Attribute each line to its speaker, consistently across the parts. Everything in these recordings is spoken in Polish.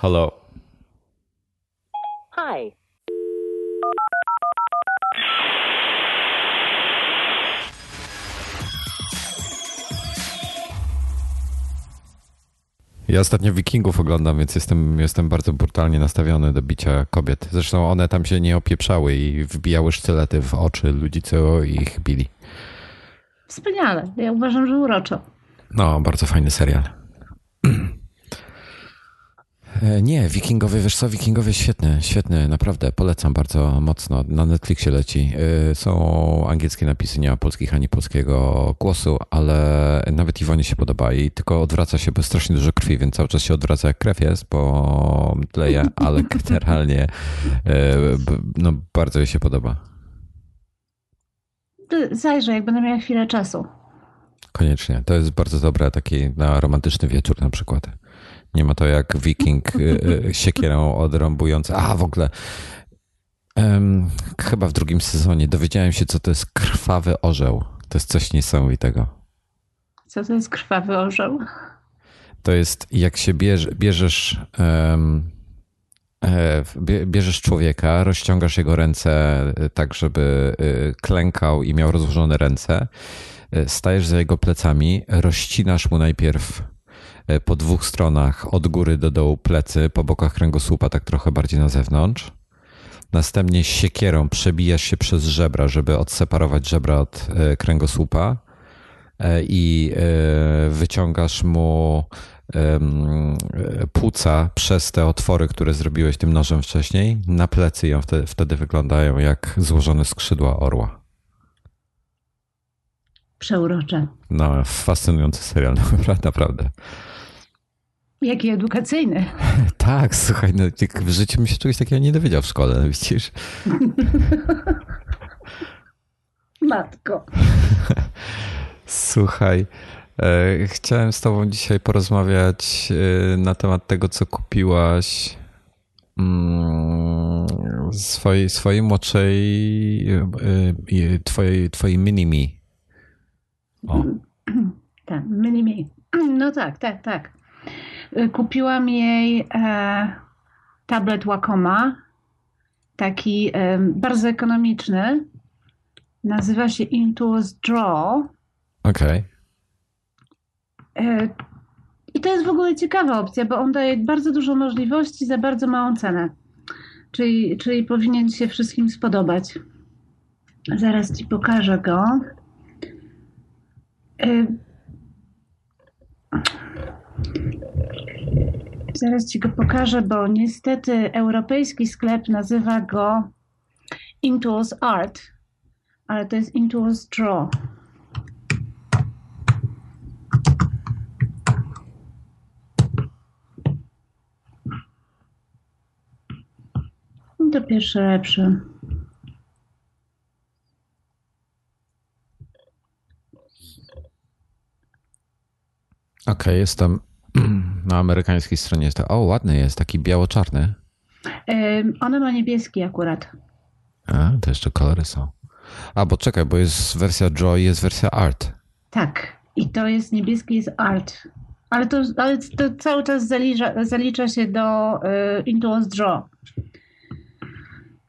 Speaker 1: Hello.
Speaker 2: Hi.
Speaker 1: Ja ostatnio Wikingów oglądam, więc jestem, jestem bardzo brutalnie nastawiony do bicia kobiet. Zresztą one tam się nie opieprzały i wbijały sztylety w oczy ludzi, co ich bili.
Speaker 3: Wspaniale. Ja uważam, że uroczo.
Speaker 1: No, bardzo fajny serial. E, Nie, Wikingowie, wiesz co, Wikingowie świetny, świetny, naprawdę, polecam bardzo mocno. Na Netflixie leci. E, Są angielskie napisy, nie ma polskich ani polskiego głosu, ale nawet Iwonie się podoba i tylko odwraca się, bo jest strasznie dużo krwi, więc cały czas się odwraca jak krew jest, bo tleje, ale generalnie e, no, bardzo jej się podoba.
Speaker 3: Zajrzę, jak będę miała chwilę czasu.
Speaker 1: Koniecznie. To jest bardzo dobre taki na romantyczny wieczór na przykład. Nie ma to jak wiking y, y, siekierą odrąbujący. A, w ogóle em, chyba w drugim sezonie dowiedziałem się, co to jest krwawy orzeł. To jest coś niesamowitego.
Speaker 3: Co to jest krwawy orzeł?
Speaker 1: To jest jak się bierze, bierzesz e, bie- bierzesz człowieka, rozciągasz jego ręce y, tak, żeby y, klękał i miał rozłożone ręce, stajesz za jego plecami, rozcinasz mu najpierw po dwóch stronach od góry do dołu plecy, po bokach kręgosłupa, tak trochę bardziej na zewnątrz. Następnie siekierą przebijasz się przez żebra, żeby odseparować żebra od y, kręgosłupa e, i e, wyciągasz mu e, płuca przez te otwory, które zrobiłeś tym nożem wcześniej, na plecy wtedy, wtedy wyglądają jak złożone skrzydła orła.
Speaker 3: Przeurocze.
Speaker 1: No, fascynujący serial, naprawdę.
Speaker 3: Jaki edukacyjny.
Speaker 1: Tak, słuchaj, no, w życiu bym się czegoś takiego nie dowiedział w szkole, widzisz?
Speaker 3: Matko.
Speaker 1: Słuchaj, e, chciałem z tobą dzisiaj porozmawiać e, na temat tego, co kupiłaś mm, swojej, swojej młodszej, e, twojej, twojej mini-mi. O,
Speaker 3: Tak, mini No tak, tak, tak. Kupiłam jej e, tablet Wacoma. Taki e, bardzo ekonomiczny. Nazywa się Intuos Draw.
Speaker 1: okej.
Speaker 3: E, I to jest w ogóle ciekawa opcja, bo on daje bardzo dużo możliwości za bardzo małą cenę. Czyli, czyli powinien się wszystkim spodobać. Zaraz ci pokażę go. Zaraz ci go pokażę, bo niestety europejski sklep nazywa go Intuos Art, ale to jest Intuos Draw. To pierwszy lepszy.
Speaker 1: Okej, jestem na amerykańskiej stronie. Jest to, o, ładny jest, taki biało-czarny.
Speaker 3: Ona ma niebieski akurat.
Speaker 1: A, to jeszcze kolory są. A, bo czekaj, bo jest wersja Joy, jest wersja Art.
Speaker 3: Tak. I to jest niebieski, jest art. Ale to, ale to cały czas zalicza, zalicza się do y, Intuos Draw.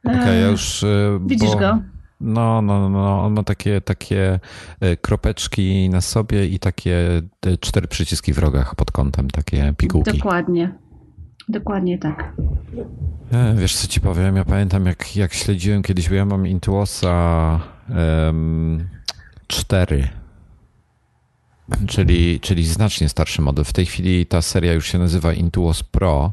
Speaker 1: Okej, ja
Speaker 3: E,
Speaker 1: już... e,
Speaker 3: Widzisz
Speaker 1: bo-
Speaker 3: go?
Speaker 1: No, no, no, no, on ma takie, takie e, kropeczki na sobie i takie e, cztery przyciski w rogach pod kątem, takie pigułki.
Speaker 3: Dokładnie. Dokładnie tak.
Speaker 1: E, Wiesz co ci powiem, ja pamiętam jak, jak śledziłem kiedyś, bo ja mam Intuosa um, 4, czyli, czyli znacznie starszy model. W tej chwili ta seria już się nazywa Intuos Pro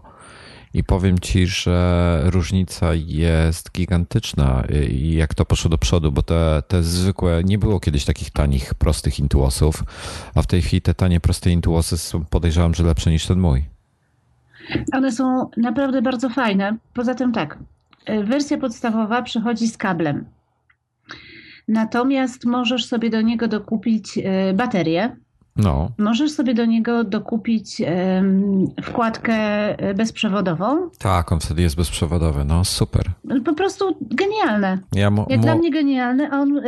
Speaker 1: i powiem ci, że różnica jest gigantyczna i jak to poszło do przodu, bo te, te zwykłe, nie było kiedyś takich tanich, prostych Intuosów, a w tej chwili te tanie, proste Intuosy są podejrzewam, że lepsze niż ten mój.
Speaker 3: One są naprawdę bardzo fajne. Poza tym tak, y, wersja podstawowa przychodzi z kablem. Natomiast możesz sobie do niego dokupić y, baterię.
Speaker 1: No,
Speaker 3: Możesz sobie do niego dokupić wkładkę bezprzewodową.
Speaker 1: tak, on wtedy jest bezprzewodowy, no super.
Speaker 3: Po prostu genialne.
Speaker 1: Ja
Speaker 3: Jak dla mnie genialny, a on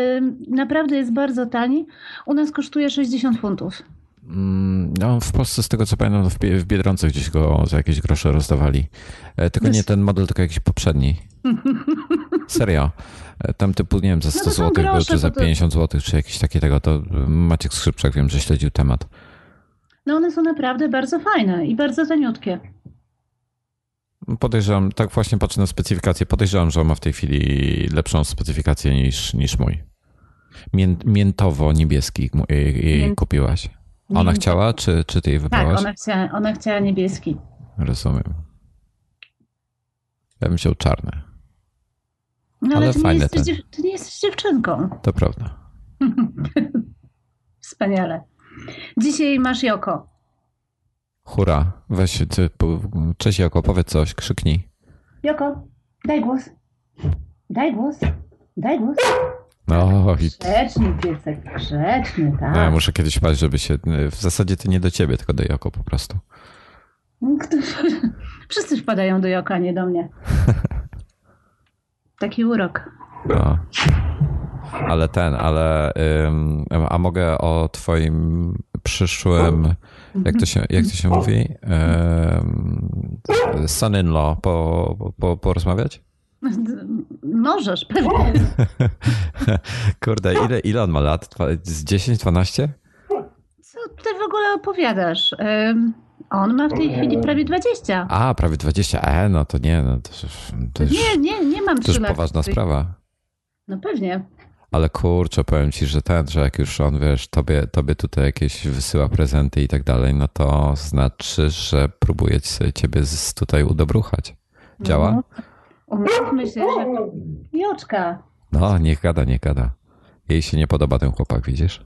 Speaker 3: naprawdę jest bardzo tani. U nas kosztuje 60 funtów.
Speaker 1: Mm, no, w Polsce, z tego co pamiętam, w, Biedronce gdzieś go za jakieś grosze rozdawali. E, tylko nie ten model, tylko jakiś poprzedni. Serio. E, tam typu, nie wiem, za 100
Speaker 3: No
Speaker 1: zł był,
Speaker 3: grosze,
Speaker 1: czy za
Speaker 3: bo to-
Speaker 1: 50 zł, czy jakieś takie tego. To Maciek Skrzypczak wiem, że śledził temat.
Speaker 3: No one są naprawdę bardzo fajne i bardzo taniutkie.
Speaker 1: Podejrzewam, tak właśnie patrzę na specyfikację, podejrzewam, że on ma w tej chwili lepszą specyfikację niż, niż mój. Mię, miętowo-niebieski jej-
Speaker 3: Mię-
Speaker 1: kupiłaś. Ona
Speaker 3: Miętowo.
Speaker 1: chciała, czy, czy ty jej
Speaker 3: Tak,
Speaker 1: wybrałaś?
Speaker 3: ona chciała, ona chciała niebieski.
Speaker 1: Rozumiem. Ja bym wziął czarne.
Speaker 3: No ale,
Speaker 1: Ale
Speaker 3: ty, nie
Speaker 1: fajne
Speaker 3: jesteś,
Speaker 1: ten.
Speaker 3: ty nie jesteś dziewczynką.
Speaker 1: To prawda.
Speaker 3: Wspaniale. Dzisiaj masz Joko.
Speaker 1: Hura. Weź, ty, po- cześć Jako, powiedz coś, krzyknij.
Speaker 3: Joko, daj głos. Daj głos. Daj głos.
Speaker 1: No
Speaker 3: Grzeczny piesek, grzeczny, tak.
Speaker 1: ja muszę kiedyś paść, żeby się... W zasadzie to nie do ciebie, tylko do Jako po prostu.
Speaker 3: Kto- Wszyscy wpadają do Joka, nie do mnie. Taki urok.
Speaker 1: No. Ale ten, ale... Ym, a mogę o twoim przyszłym... Jak to się, jak to się mówi? Ym, son-in-law po, po, porozmawiać?
Speaker 3: Możesz, pewnie.
Speaker 1: Kurde, ile, ile on ma lat? Z 10, 12?
Speaker 3: Co ty w ogóle opowiadasz? Ym, On ma w tej chwili prawie 20.
Speaker 1: A, prawie 20. E, no to nie, no to, to już,
Speaker 3: Nie, nie, nie mam
Speaker 1: to
Speaker 3: 3
Speaker 1: już poważna sprawa.
Speaker 3: No pewnie.
Speaker 1: Ale kurczę, powiem ci, że ten, że jak już on, wiesz, tobie, tobie tutaj jakieś wysyła prezenty i tak dalej, no to znaczy, że próbuje ci- ciebie z, tutaj udobruchać. Działa?
Speaker 3: No. Umówmy się, że... Joczka,
Speaker 1: No, niech gada, niech gada. Jej się nie podoba ten chłopak, widzisz?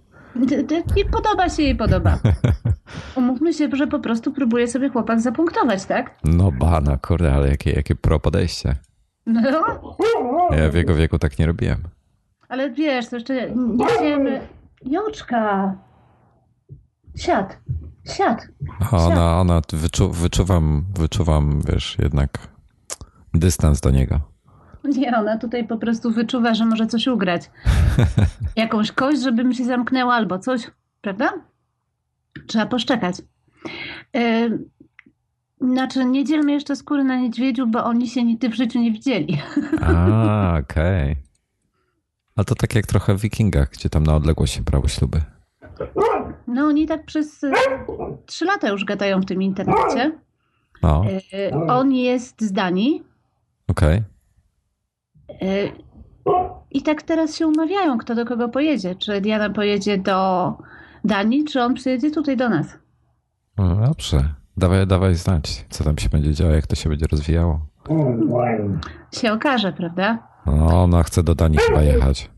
Speaker 3: Nie podoba się jej podoba. Umówmy się, że po prostu próbuje sobie chłopak zapunktować, tak?
Speaker 1: No bana, kurde, ale jakie, jakie pro podejście.
Speaker 3: No,
Speaker 1: Ja w jego wieku tak nie robiłem.
Speaker 3: ale wiesz, to jeszcze nie wiemy... Joczka! Siad, siad.
Speaker 1: A Ona, ona wyczu, wyczuwam, wyczuwam, wiesz, jednak dystans do niego.
Speaker 3: Nie, ona tutaj po prostu wyczuwa, że może coś ugrać. Jakąś kość, żeby mi się zamknęła albo coś, prawda? Trzeba poszczekać. Yy, znaczy, nie dzielmy jeszcze skóry na niedźwiedziu, bo oni się nigdy w życiu nie widzieli.
Speaker 1: A, okej. A to tak jak trochę w Wikingach, gdzie tam na odległość się brało śluby.
Speaker 3: No, oni tak przez y, trzy lata już gadają w tym internecie.
Speaker 1: No,
Speaker 3: Yy, on jest z Danii.
Speaker 1: okej.
Speaker 3: yy, I tak teraz się umawiają, kto do kogo pojedzie. Czy Diana pojedzie do Danii, czy on przyjedzie tutaj do nas.
Speaker 1: No dobrze. Dawaj, dawaj znać, co tam się będzie działo, jak to się będzie rozwijało.
Speaker 3: Się okaże, prawda?
Speaker 1: No, ona chce do Danii chyba jechać.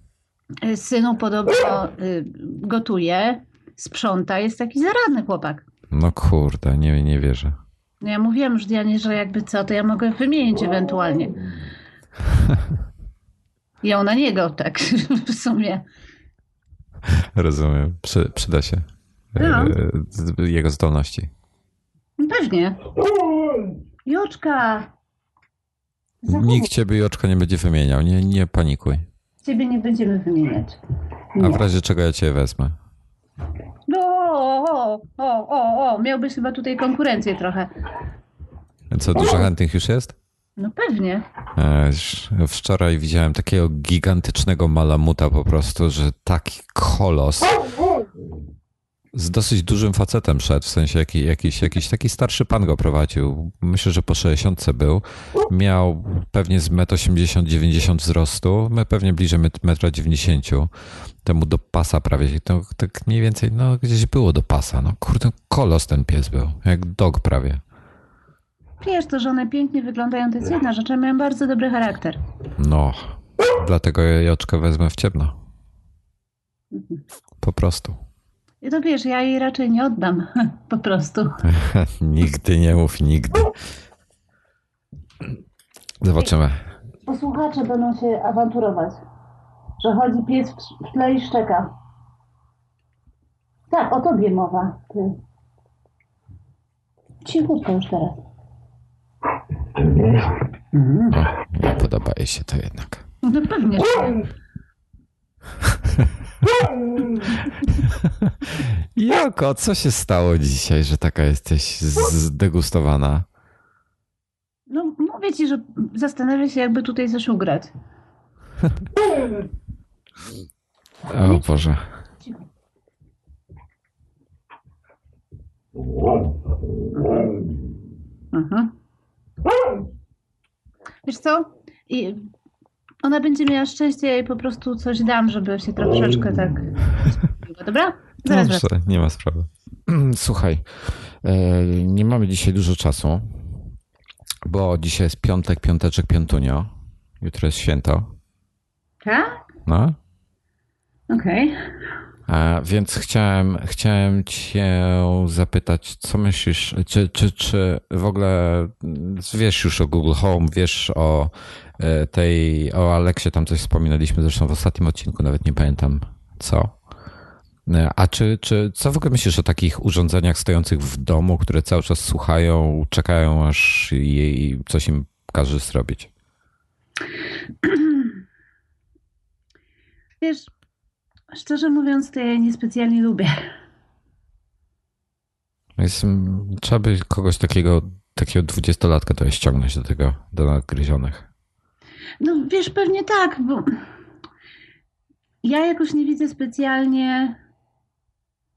Speaker 3: Y, Synu podobno y, gotuje, sprząta, jest taki zaradny chłopak.
Speaker 1: No kurde, nie, nie wierzę.
Speaker 3: No ja mówiłam już Dianie, że jakby co, to ja mogę wymienić ewentualnie. Ją na niego, tak w sumie.
Speaker 1: Rozumiem. Przy, przyda się.
Speaker 3: No.
Speaker 1: E, z- Jego zdolności.
Speaker 3: Pewnie. Joczka! Zachowuj.
Speaker 1: Nikt ciebie Joczka nie będzie wymieniał, nie, nie panikuj.
Speaker 3: Ciebie nie będziemy wymieniać.
Speaker 1: A w razie czego ja cię wezmę?
Speaker 3: No, o, o, o, o, miałbyś chyba tutaj konkurencję trochę.
Speaker 1: Co, dużo chętnych już jest?
Speaker 3: No pewnie.
Speaker 1: E, Wczoraj widziałem takiego gigantycznego malamuta po prostu, że taki kolos z dosyć dużym facetem szedł, w sensie jaki, jakiś, jakiś taki starszy pan go prowadził. Myślę, że po 60 był. Miał pewnie z 1,80-90 m wzrostu, my pewnie bliżej 1,90 m. Temu do pasa prawie, to tak mniej więcej, no gdzieś było do pasa. No kurde, kolos ten pies był, jak dog prawie.
Speaker 3: Wiesz, to, że one pięknie wyglądają, to jest jedna rzecz, a mają bardzo dobry charakter.
Speaker 1: No, dlatego ja Joczkę wezmę w ciemno. Po prostu.
Speaker 3: I to wiesz, ja jej raczej nie oddam, po prostu.
Speaker 1: nigdy nie mów, nigdy. Zobaczymy.
Speaker 3: Posłuchacze będą się awanturować, że chodzi pies w tle i szczeka. Tak, o tobie mowa. Ty. Cichutko już teraz.
Speaker 1: O, nie podoba jej się to jednak.
Speaker 3: No pewnie. że-
Speaker 1: Joko, co się stało dzisiaj, że taka jesteś zdegustowana?
Speaker 3: No, mówię ci, że zastanawiam się, jakby tutaj coś ugrać.
Speaker 1: o Boże.
Speaker 3: Mhm. Wiesz co? I ona będzie miała szczęście, ja jej po prostu coś dam, żeby się troszeczkę tak... Dobra?
Speaker 1: Zaraz Dobrze, nie ma sprawy. Słuchaj, e, nie mamy dzisiaj dużo czasu, bo dzisiaj jest piątek, piąteczek, piątunio. Jutro jest święto.
Speaker 3: Tak?
Speaker 1: No.
Speaker 3: Okej. Okay.
Speaker 1: A, więc chciałem, chciałem Cię zapytać, co myślisz, czy, czy, czy w ogóle wiesz już o Google Home, wiesz o e, tej, o Aleksie, tam coś wspominaliśmy zresztą w ostatnim odcinku, nawet nie pamiętam co. E, a czy, czy co w ogóle myślisz o takich urządzeniach stojących w domu, które cały czas słuchają, czekają aż jej coś im każe zrobić?
Speaker 3: Wiesz, Szczerze mówiąc, to ja jej niespecjalnie lubię.
Speaker 1: Jest, trzeba by kogoś takiego, takiego dwudziestolatka to ściągnąć do tego, do nadgryzionych.
Speaker 3: No wiesz, pewnie tak, bo ja jakoś nie widzę specjalnie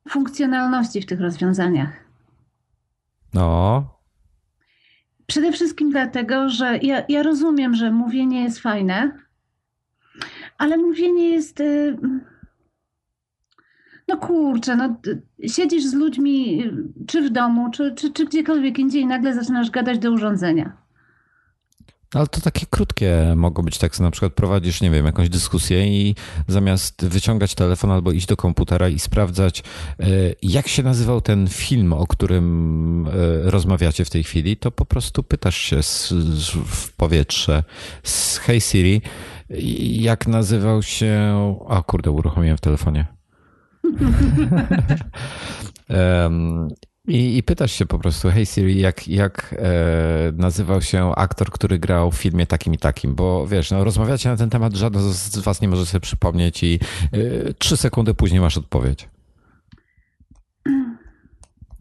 Speaker 3: funkcjonalności w tych rozwiązaniach.
Speaker 1: No.
Speaker 3: Przede wszystkim dlatego, że ja, ja rozumiem, że mówienie jest fajne, ale mówienie jest. Y, no kurczę, no siedzisz z ludźmi czy w domu, czy, czy, czy gdziekolwiek indziej i nagle zaczynasz gadać do urządzenia.
Speaker 1: Ale to takie krótkie mogą być że na przykład prowadzisz, nie wiem, jakąś dyskusję i zamiast wyciągać telefon albo iść do komputera i sprawdzać, e, jak się nazywał ten film, o którym e, rozmawiacie w tej chwili, to po prostu pytasz się w powietrze z Hey Siri, jak nazywał się. O kurde, uruchomiłem w telefonie. I, I, pytasz się po prostu, hej Siri, jak, jak e, nazywał się aktor, który grał w filmie takim i takim? Bo wiesz, no, rozmawiacie na ten temat, żaden z was nie może sobie przypomnieć i e, trzy sekundy później masz odpowiedź.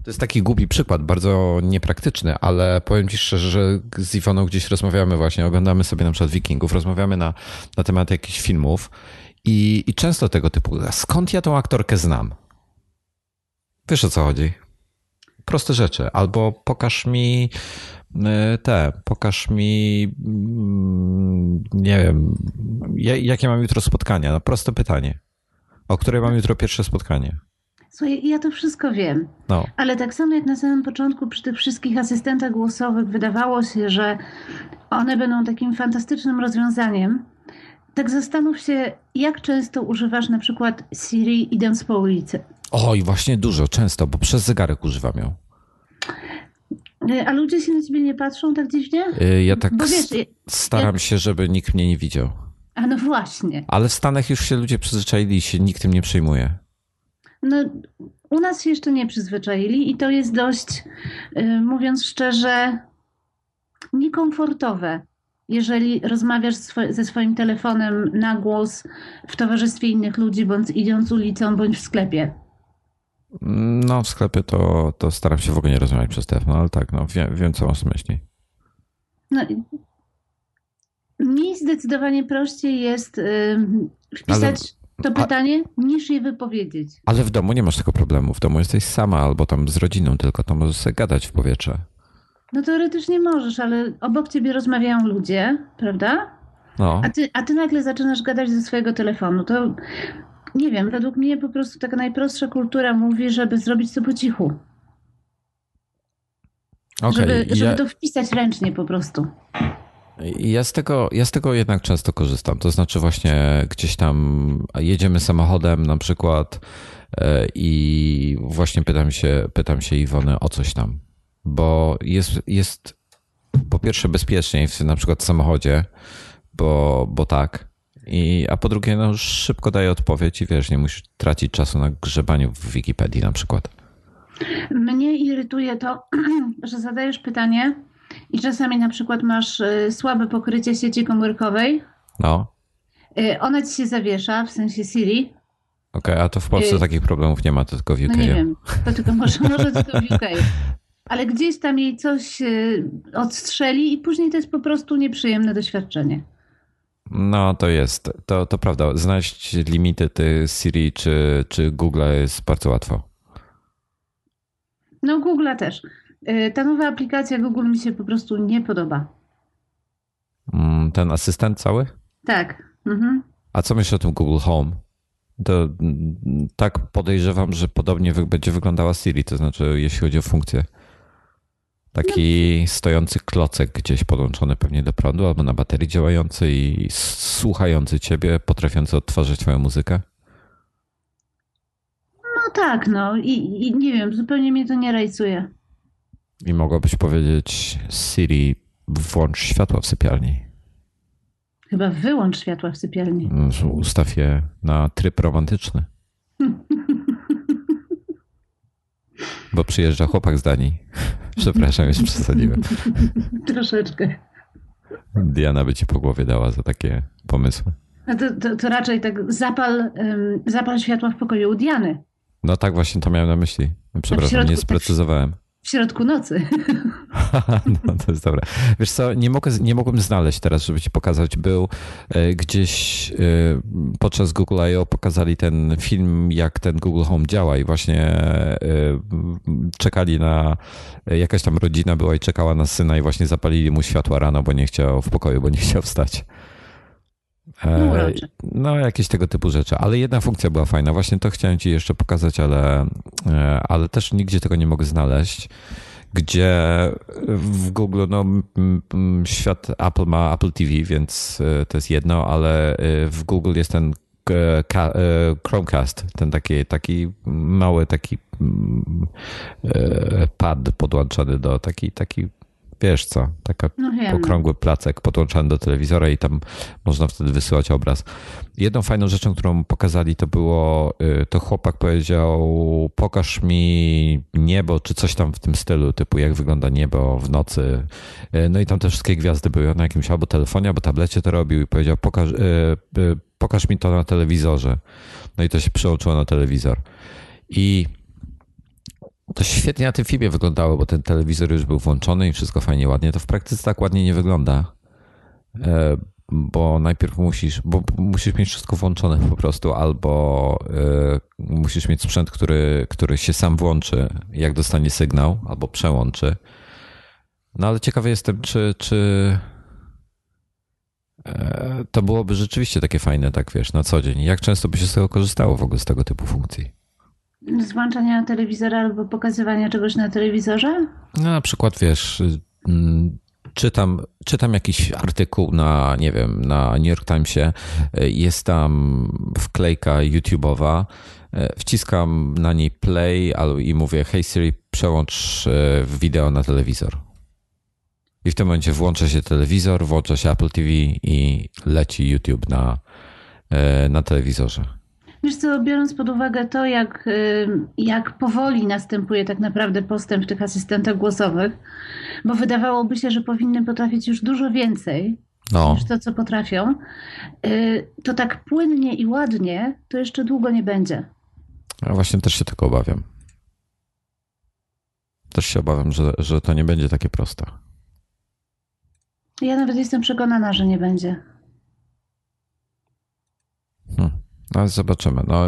Speaker 1: To jest taki głupi przykład, bardzo niepraktyczny, ale powiem ci szczerze, że z Iwoną gdzieś rozmawiamy właśnie, oglądamy sobie na przykład Wikingów, rozmawiamy na, na temat jakichś filmów i, I często tego typu, skąd ja tą aktorkę znam? Wiesz o co chodzi? Proste rzeczy. Albo pokaż mi y, te, pokaż mi, mm, nie wiem, jakie mam jutro spotkania. No, proste pytanie. O której mam jutro pierwsze spotkanie?
Speaker 3: Słuchaj, ja to wszystko wiem. No. Ale tak samo jak na samym początku przy tych wszystkich asystentach głosowych wydawało się, że one będą takim fantastycznym rozwiązaniem, tak zastanów się, jak często używasz na przykład Siri idąc po ulicy.
Speaker 1: Oj, właśnie dużo, często, bo przez zegarek używam ją.
Speaker 3: A ludzie się na ciebie nie patrzą tak dziwnie?
Speaker 1: Y, ja tak wiesz, staram ja... się, żeby nikt mnie nie widział.
Speaker 3: A no właśnie.
Speaker 1: Ale w Stanach już się ludzie przyzwyczaili i się nikt tym nie przejmuje.
Speaker 3: No, u nas się jeszcze nie przyzwyczaili i to jest dość, yy, mówiąc szczerze, niekomfortowe jeżeli rozmawiasz ze swoim telefonem na głos w towarzystwie innych ludzi, bądź idąc ulicą, bądź w sklepie?
Speaker 1: No, w sklepie to, to staram się w ogóle nie rozmawiać przez telefon, ale tak, no, wiem, wiem co masz myśli. No,
Speaker 3: mi zdecydowanie prościej jest yy, wpisać ale, to pytanie, a, niż je wypowiedzieć.
Speaker 1: Ale w domu nie masz tego problemu. W domu jesteś sama albo tam z rodziną, tylko to możesz sobie gadać w powietrze.
Speaker 3: No teoretycznie możesz, ale obok ciebie rozmawiają ludzie, prawda? No. A, ty, a ty nagle zaczynasz gadać ze swojego telefonu. To nie wiem, według mnie po prostu taka najprostsza kultura mówi, żeby zrobić to po cichu. Okay. Żeby, żeby ja... to wpisać ręcznie po prostu.
Speaker 1: Ja z, tego, ja z tego jednak często korzystam. To znaczy, właśnie gdzieś tam jedziemy samochodem na przykład e, i właśnie pytam się, pytam się Iwony o coś tam bo jest, jest po pierwsze bezpieczniej w na przykład w samochodzie, bo, bo tak. I, a po drugie, no szybko daje odpowiedź i wiesz, nie musisz tracić czasu na grzebaniu w Wikipedii na przykład.
Speaker 3: Mnie irytuje to, że zadajesz pytanie i czasami na przykład masz y, słabe pokrycie sieci komórkowej.
Speaker 1: No.
Speaker 3: Y, ona ci się zawiesza, w sensie Siri.
Speaker 1: okay, a to w Polsce y takich problemów nie ma, to tylko w UK.
Speaker 3: No nie wiem, to tylko może, może tylko w UK. Ale gdzieś tam jej coś y, odstrzeli i później to jest po prostu nieprzyjemne doświadczenie.
Speaker 1: No, to jest, to, to prawda. Znaleźć limity ty Siri czy, czy Google jest bardzo łatwo.
Speaker 3: No, Google też. Y, ta nowa aplikacja Google mi się po prostu nie podoba.
Speaker 1: Mm, ten asystent cały?
Speaker 3: Tak. Mhm.
Speaker 1: A co myślisz o tym Google Home? To mm, tak podejrzewam, że podobnie będzie wyglądała Siri, to znaczy jeśli chodzi o funkcję. Taki no. stojący klocek gdzieś podłączony pewnie do prądu albo na baterii działający i słuchający ciebie, potrafiący odtwarzać twoją muzykę?
Speaker 3: No tak, no i, i nie wiem, zupełnie mnie to nie rajcuje.
Speaker 1: I mogłabyś powiedzieć Siri, włącz światło w sypialni.
Speaker 3: Chyba wyłącz światła w sypialni.
Speaker 1: No, ustaw je na tryb romantyczny. Bo przyjeżdża chłopak z Danii. Przepraszam, już przesadziłem.
Speaker 3: Troszeczkę.
Speaker 1: Diana by ci po głowie dała za takie pomysły.
Speaker 3: No to, to, to raczej tak zapal, zapal światła w pokoju u Diany.
Speaker 1: No tak właśnie to miałem na myśli. Przepraszam, środku, nie sprecyzowałem. Tak
Speaker 3: w środku nocy.
Speaker 1: no to jest dobre. Wiesz co, nie, mogę, nie mogłem znaleźć teraz, żeby ci pokazać. Był e, gdzieś e, podczas Google I.O. pokazali ten film, jak ten Google Home działa i właśnie e, czekali na, jakaś tam rodzina była i czekała na syna i właśnie zapalili mu światła rano, bo nie chciał w pokoju, bo nie chciał wstać.
Speaker 3: No,
Speaker 1: no, jakieś tego typu rzeczy. Ale jedna funkcja była fajna. Właśnie to chciałem Ci jeszcze pokazać, ale, e, ale też nigdzie tego nie mogę znaleźć. Gdzie w Google, no, świat Apple ma Apple TV, więc e, to jest jedno, ale e, w Google jest ten Chromecast, ten taki, taki mały taki pad podłączony do taki, taki wiesz co, taka no okrągły placek podłączany do telewizora i tam można wtedy wysyłać obraz. Jedną fajną rzeczą, którą pokazali, to było, y, to chłopak powiedział, pokaż mi niebo, czy coś tam w tym stylu, typu jak wygląda niebo w nocy. Y, no i tam te wszystkie gwiazdy były na jakimś albo telefonie, albo tablecie to robił i powiedział, pokaż, y, pokaż mi to na telewizorze. No i to się przełączyło na telewizor. I to świetnie na tym filmie wyglądało, bo ten telewizor już był włączony i wszystko fajnie, ładnie. To w praktyce tak ładnie nie wygląda, e, bo najpierw musisz, bo musisz mieć wszystko włączone po prostu, albo e, musisz mieć sprzęt, który, który się sam włączy, jak dostanie sygnał, albo przełączy. No ale ciekawy jestem, czy, czy e, to byłoby rzeczywiście takie fajne, tak wiesz, na co dzień. Jak często by się z tego korzystało w ogóle z tego typu funkcji?
Speaker 3: Z włączania telewizora albo pokazywania czegoś na telewizorze?
Speaker 1: No, na przykład wiesz, mm, czytam, czytam jakiś artykuł na, nie wiem, na New York Timesie, jest tam wklejka YouTube'owa, wciskam na niej play i mówię, hey Siri, przełącz e, wideo na telewizor. I w tym momencie włącza się telewizor, włącza się Apple TV i leci YouTube na, e, na telewizorze.
Speaker 3: Wiesz co, biorąc pod uwagę to, jak, jak powoli następuje tak naprawdę postęp w tych asystentach głosowych, bo wydawałoby się, że powinny potrafić już dużo więcej no. niż to, co potrafią, y, to tak płynnie i ładnie to jeszcze długo nie będzie.
Speaker 1: Ja właśnie też się tego obawiam. Też się obawiam, że, że to nie będzie takie proste.
Speaker 3: Ja nawet jestem przekonana, że nie będzie.
Speaker 1: Hmm. No, zobaczymy. No,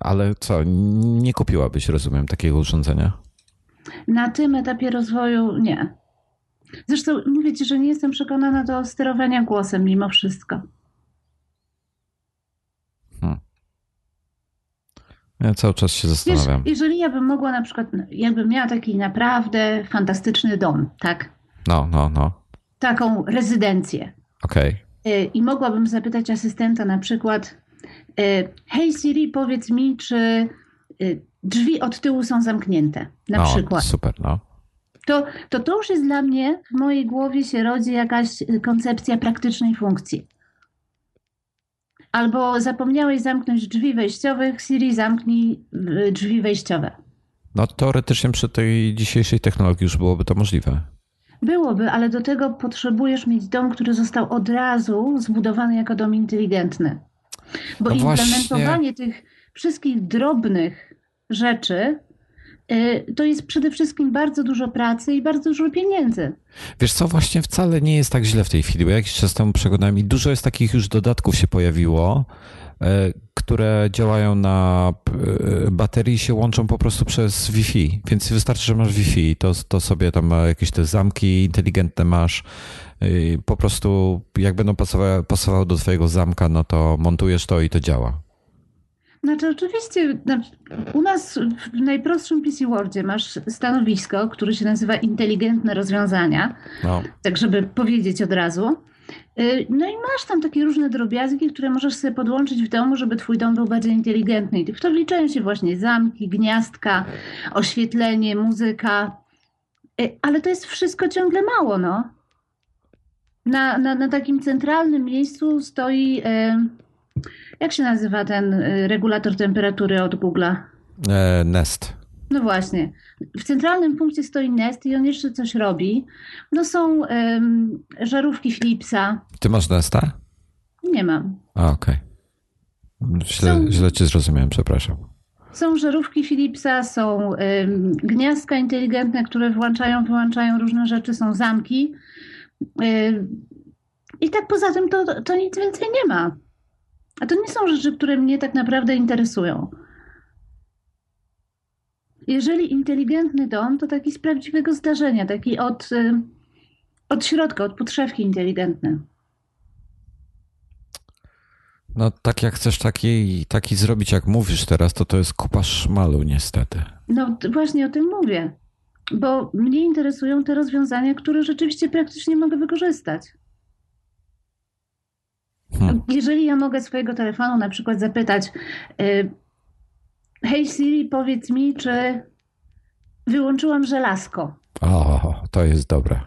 Speaker 1: ale co, nie kupiłabyś, rozumiem, takiego urządzenia?
Speaker 3: Na tym etapie rozwoju nie. Zresztą mówię ci, że nie jestem przekonana do sterowania głosem mimo wszystko. Hmm.
Speaker 1: Ja cały czas się zastanawiam.
Speaker 3: Wiesz, jeżeli ja bym mogła na przykład, jakbym miała taki naprawdę fantastyczny dom, tak?
Speaker 1: No, no, no.
Speaker 3: Taką rezydencję.
Speaker 1: Okej.
Speaker 3: Okay. I mogłabym zapytać asystenta na przykład, hej Siri, powiedz mi, czy e, drzwi od tyłu są zamknięte, na
Speaker 1: no,
Speaker 3: przykład.
Speaker 1: Super, no.
Speaker 3: To, to to już jest dla mnie, w mojej głowie się rodzi jakaś koncepcja praktycznej funkcji. Albo zapomniałeś zamknąć drzwi wejściowych, Siri zamknij drzwi wejściowe.
Speaker 1: No teoretycznie przy tej dzisiejszej technologii już byłoby to możliwe.
Speaker 3: Byłoby, ale do tego potrzebujesz mieć dom, który został od razu zbudowany jako dom inteligentny. Bo no implementowanie tych wszystkich drobnych rzeczy, y, to jest przede wszystkim bardzo dużo pracy i bardzo dużo pieniędzy.
Speaker 1: Wiesz co, właśnie wcale nie jest tak źle w tej chwili, bo jakiś czas temu przeglądałem i dużo jest takich już dodatków się pojawiło, które działają na e, baterii się łączą po prostu przez Wi-Fi, więc wystarczy, że masz Wi-Fi, to, to sobie tam jakieś te zamki inteligentne masz, po prostu jak będą pasowały, pasowały do twojego zamka, no to montujesz to i to działa.
Speaker 3: Znaczy oczywiście znaczy, u nas w najprostszym PC Wordzie masz stanowisko, które się nazywa inteligentne rozwiązania, no. tak żeby powiedzieć od razu. Y, no i masz tam takie różne drobiazgi, które możesz sobie podłączyć w domu, żeby twój dom był bardziej inteligentny. I w to wliczają się właśnie zamki, gniazdka, oświetlenie, muzyka. Y, ale to jest wszystko ciągle mało, no. Na, na, na takim centralnym miejscu stoi, y, jak się nazywa ten regulator temperatury od Google'a?
Speaker 1: E, Nest.
Speaker 3: No właśnie. W centralnym punkcie stoi Nest i on jeszcze coś robi. No są żarówki Philipsa.
Speaker 1: Ty masz Nesta?
Speaker 3: Nie mam.
Speaker 1: A, okej. Okay. Źle, są, źle cię zrozumiałem, przepraszam.
Speaker 3: Są żarówki Philipsa, są um, gniazdka inteligentne, które włączają, wyłączają różne rzeczy, są zamki. I tak poza tym to, to nic więcej nie ma. A to nie są rzeczy, które mnie tak naprawdę interesują. Jeżeli inteligentny dom, to taki z prawdziwego zdarzenia, taki od, y, od środka, od podszewki inteligentny.
Speaker 1: No tak jak chcesz taki, taki zrobić, jak mówisz teraz, to to jest kupa szmalu niestety.
Speaker 3: No właśnie o tym mówię. Bo mnie interesują te rozwiązania, które rzeczywiście praktycznie mogę wykorzystać. Hmm. Jeżeli ja mogę swojego telefonu na przykład zapytać, y, Hej Siri, powiedz mi, czy wyłączyłam żelazko.
Speaker 1: O, to jest dobre.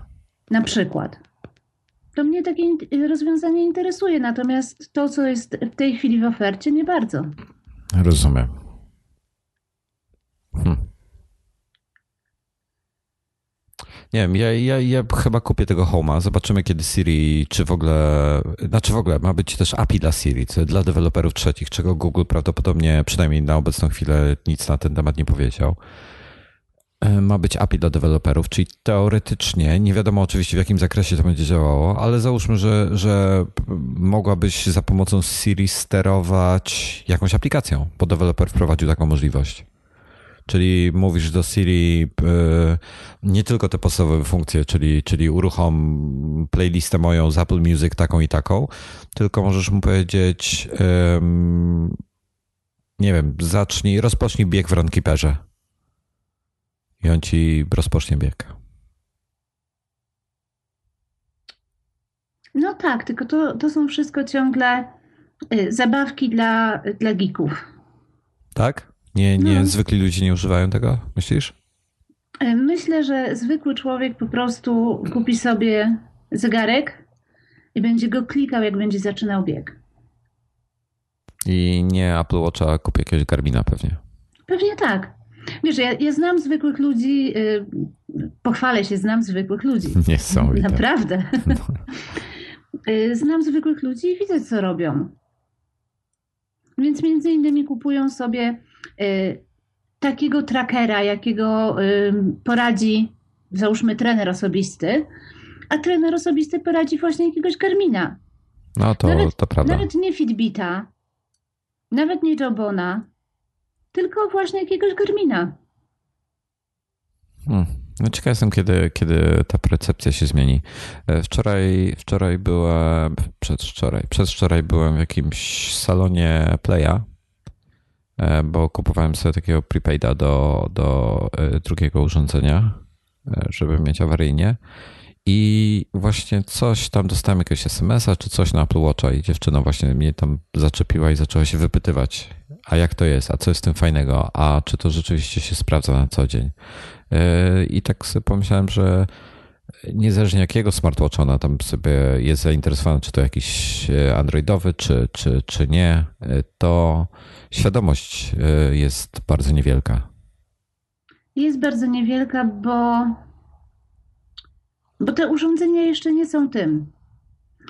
Speaker 3: Na przykład. To mnie takie rozwiązanie interesuje, natomiast to, co jest w tej chwili w ofercie, nie bardzo.
Speaker 1: Rozumiem. Nie wiem, ja, ja, ja chyba kupię tego Home'a. Zobaczymy, kiedy Siri, czy w ogóle, znaczy w ogóle ma być też API dla Siri, dla deweloperów trzecich, czego Google prawdopodobnie, przynajmniej na obecną chwilę, nic na ten temat nie powiedział. E, ma być API dla deweloperów, czyli teoretycznie, nie wiadomo oczywiście w jakim zakresie to będzie działało, ale załóżmy, że, że mogłabyś za pomocą Siri sterować jakąś aplikacją, bo deweloper wprowadził taką możliwość. Czyli mówisz do Siri e, nie tylko te podstawowe funkcje, czyli, czyli uruchom playlistę moją z Apple Music taką i taką, tylko możesz mu powiedzieć, nie wiem, zacznij, rozpocznij bieg w Runkeeperze. I on ci rozpocznie bieg.
Speaker 3: No tak, tylko to, to są wszystko ciągle y, zabawki dla, dla geeków.
Speaker 1: Tak? Nie, nie no. zwykli ludzie nie używają tego, myślisz?
Speaker 3: E, myślę, że zwykły człowiek po prostu kupi sobie zegarek i będzie go klikał, jak będzie zaczynał bieg.
Speaker 1: I nie Apple Watcha, kupi jakiegoś Garmina pewnie.
Speaker 3: Pewnie tak. Wiesz, ja, ja znam zwykłych ludzi, yy, pochwalę się, znam zwykłych ludzi.
Speaker 1: Nie są.
Speaker 3: Naprawdę. No. Y, znam zwykłych ludzi i widzę, co robią. Więc między innymi kupują sobie takiego trackera, jakiego y, poradzi, załóżmy, trener osobisty, a trener osobisty poradzi właśnie jakiegoś Garmina.
Speaker 1: No to, nawet, to prawda.
Speaker 3: Nawet nie Fitbita, nawet nie Jobona, tylko właśnie jakiegoś Garmina.
Speaker 1: Hmm. No ciekaw jestem, kiedy, kiedy ta percepcja się zmieni. E, wczoraj, wczoraj byłem, przedwczoraj, przedwczoraj byłem w jakimś salonie Playa bo kupowałem sobie takiego prepaida do, do e, drugiego urządzenia, e, żeby mieć awaryjnie. I właśnie coś tam dostałem jakiegoś SMS-a czy coś na Apple Watcha i dziewczyna właśnie mnie tam zaczepiła i zaczęła się wypytywać, a jak to jest, a co jest z tym fajnego, a czy to rzeczywiście się sprawdza na co dzień. I tak sobie pomyślałem, że niezależnie jakiego smartwatcha ona tam sobie jest zainteresowana, czy to jakiś androidowy, czy, czy, czy nie, to świadomość e, jest bardzo niewielka.
Speaker 3: Jest bardzo niewielka, bo, bo te urządzenia jeszcze nie są tym.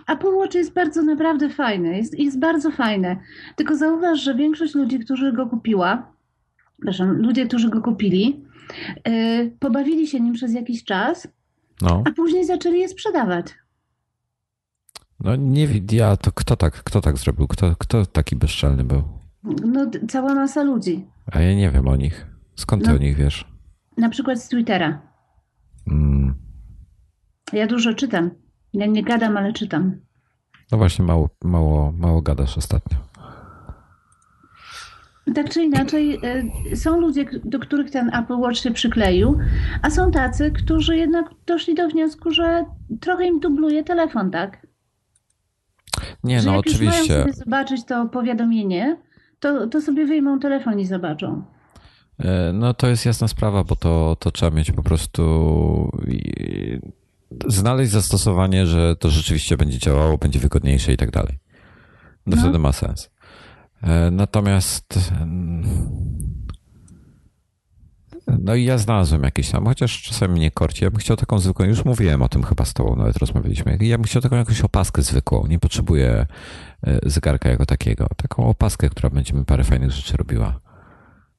Speaker 3: Apple Watch jest bardzo naprawdę fajny, jest, jest bardzo fajne. Tylko zauważ, że większość ludzi, którzy go kupiła, przepraszam, ludzie, którzy go kupili, yy, pobawili się nim przez jakiś czas, no. a później zaczęli je sprzedawać.
Speaker 1: No nie wiem, ja to kto tak, kto tak zrobił? Kto, kto taki bezczelny był?
Speaker 3: No cała masa ludzi.
Speaker 1: A ja nie wiem o nich. Skąd ty no, o nich wiesz?
Speaker 3: Na przykład z Twittera. Mm. Ja dużo czytam. Ja nie gadam, ale czytam.
Speaker 1: No właśnie, mało, mało, mało gadasz ostatnio.
Speaker 3: Tak czy inaczej, y, są ludzie, do których ten Apple Watch się przykleił, a są tacy, którzy jednak doszli do wniosku, że trochę im dubluje telefon, tak?
Speaker 1: Nie, że no jak oczywiście. Już
Speaker 3: mają sobie zobaczyć to powiadomienie, to, to sobie wyjmą telefon i zobaczą.
Speaker 1: E, no to jest jasna sprawa, bo to, to trzeba mieć po prostu znaleźć zastosowanie, że to rzeczywiście będzie działało, będzie wygodniejsze i tak dalej. To no. wtedy ma sens. E, natomiast no i ja znalazłem jakieś tam, chociaż czasami mnie korci. Ja bym chciał taką zwykłą, już mówiłem o tym chyba z tobą, nawet rozmawialiśmy. Ja bym chciał taką jakąś opaskę zwykłą. Nie potrzebuję e, zegarka jako takiego. Taką opaskę, która będzie mi parę fajnych rzeczy robiła.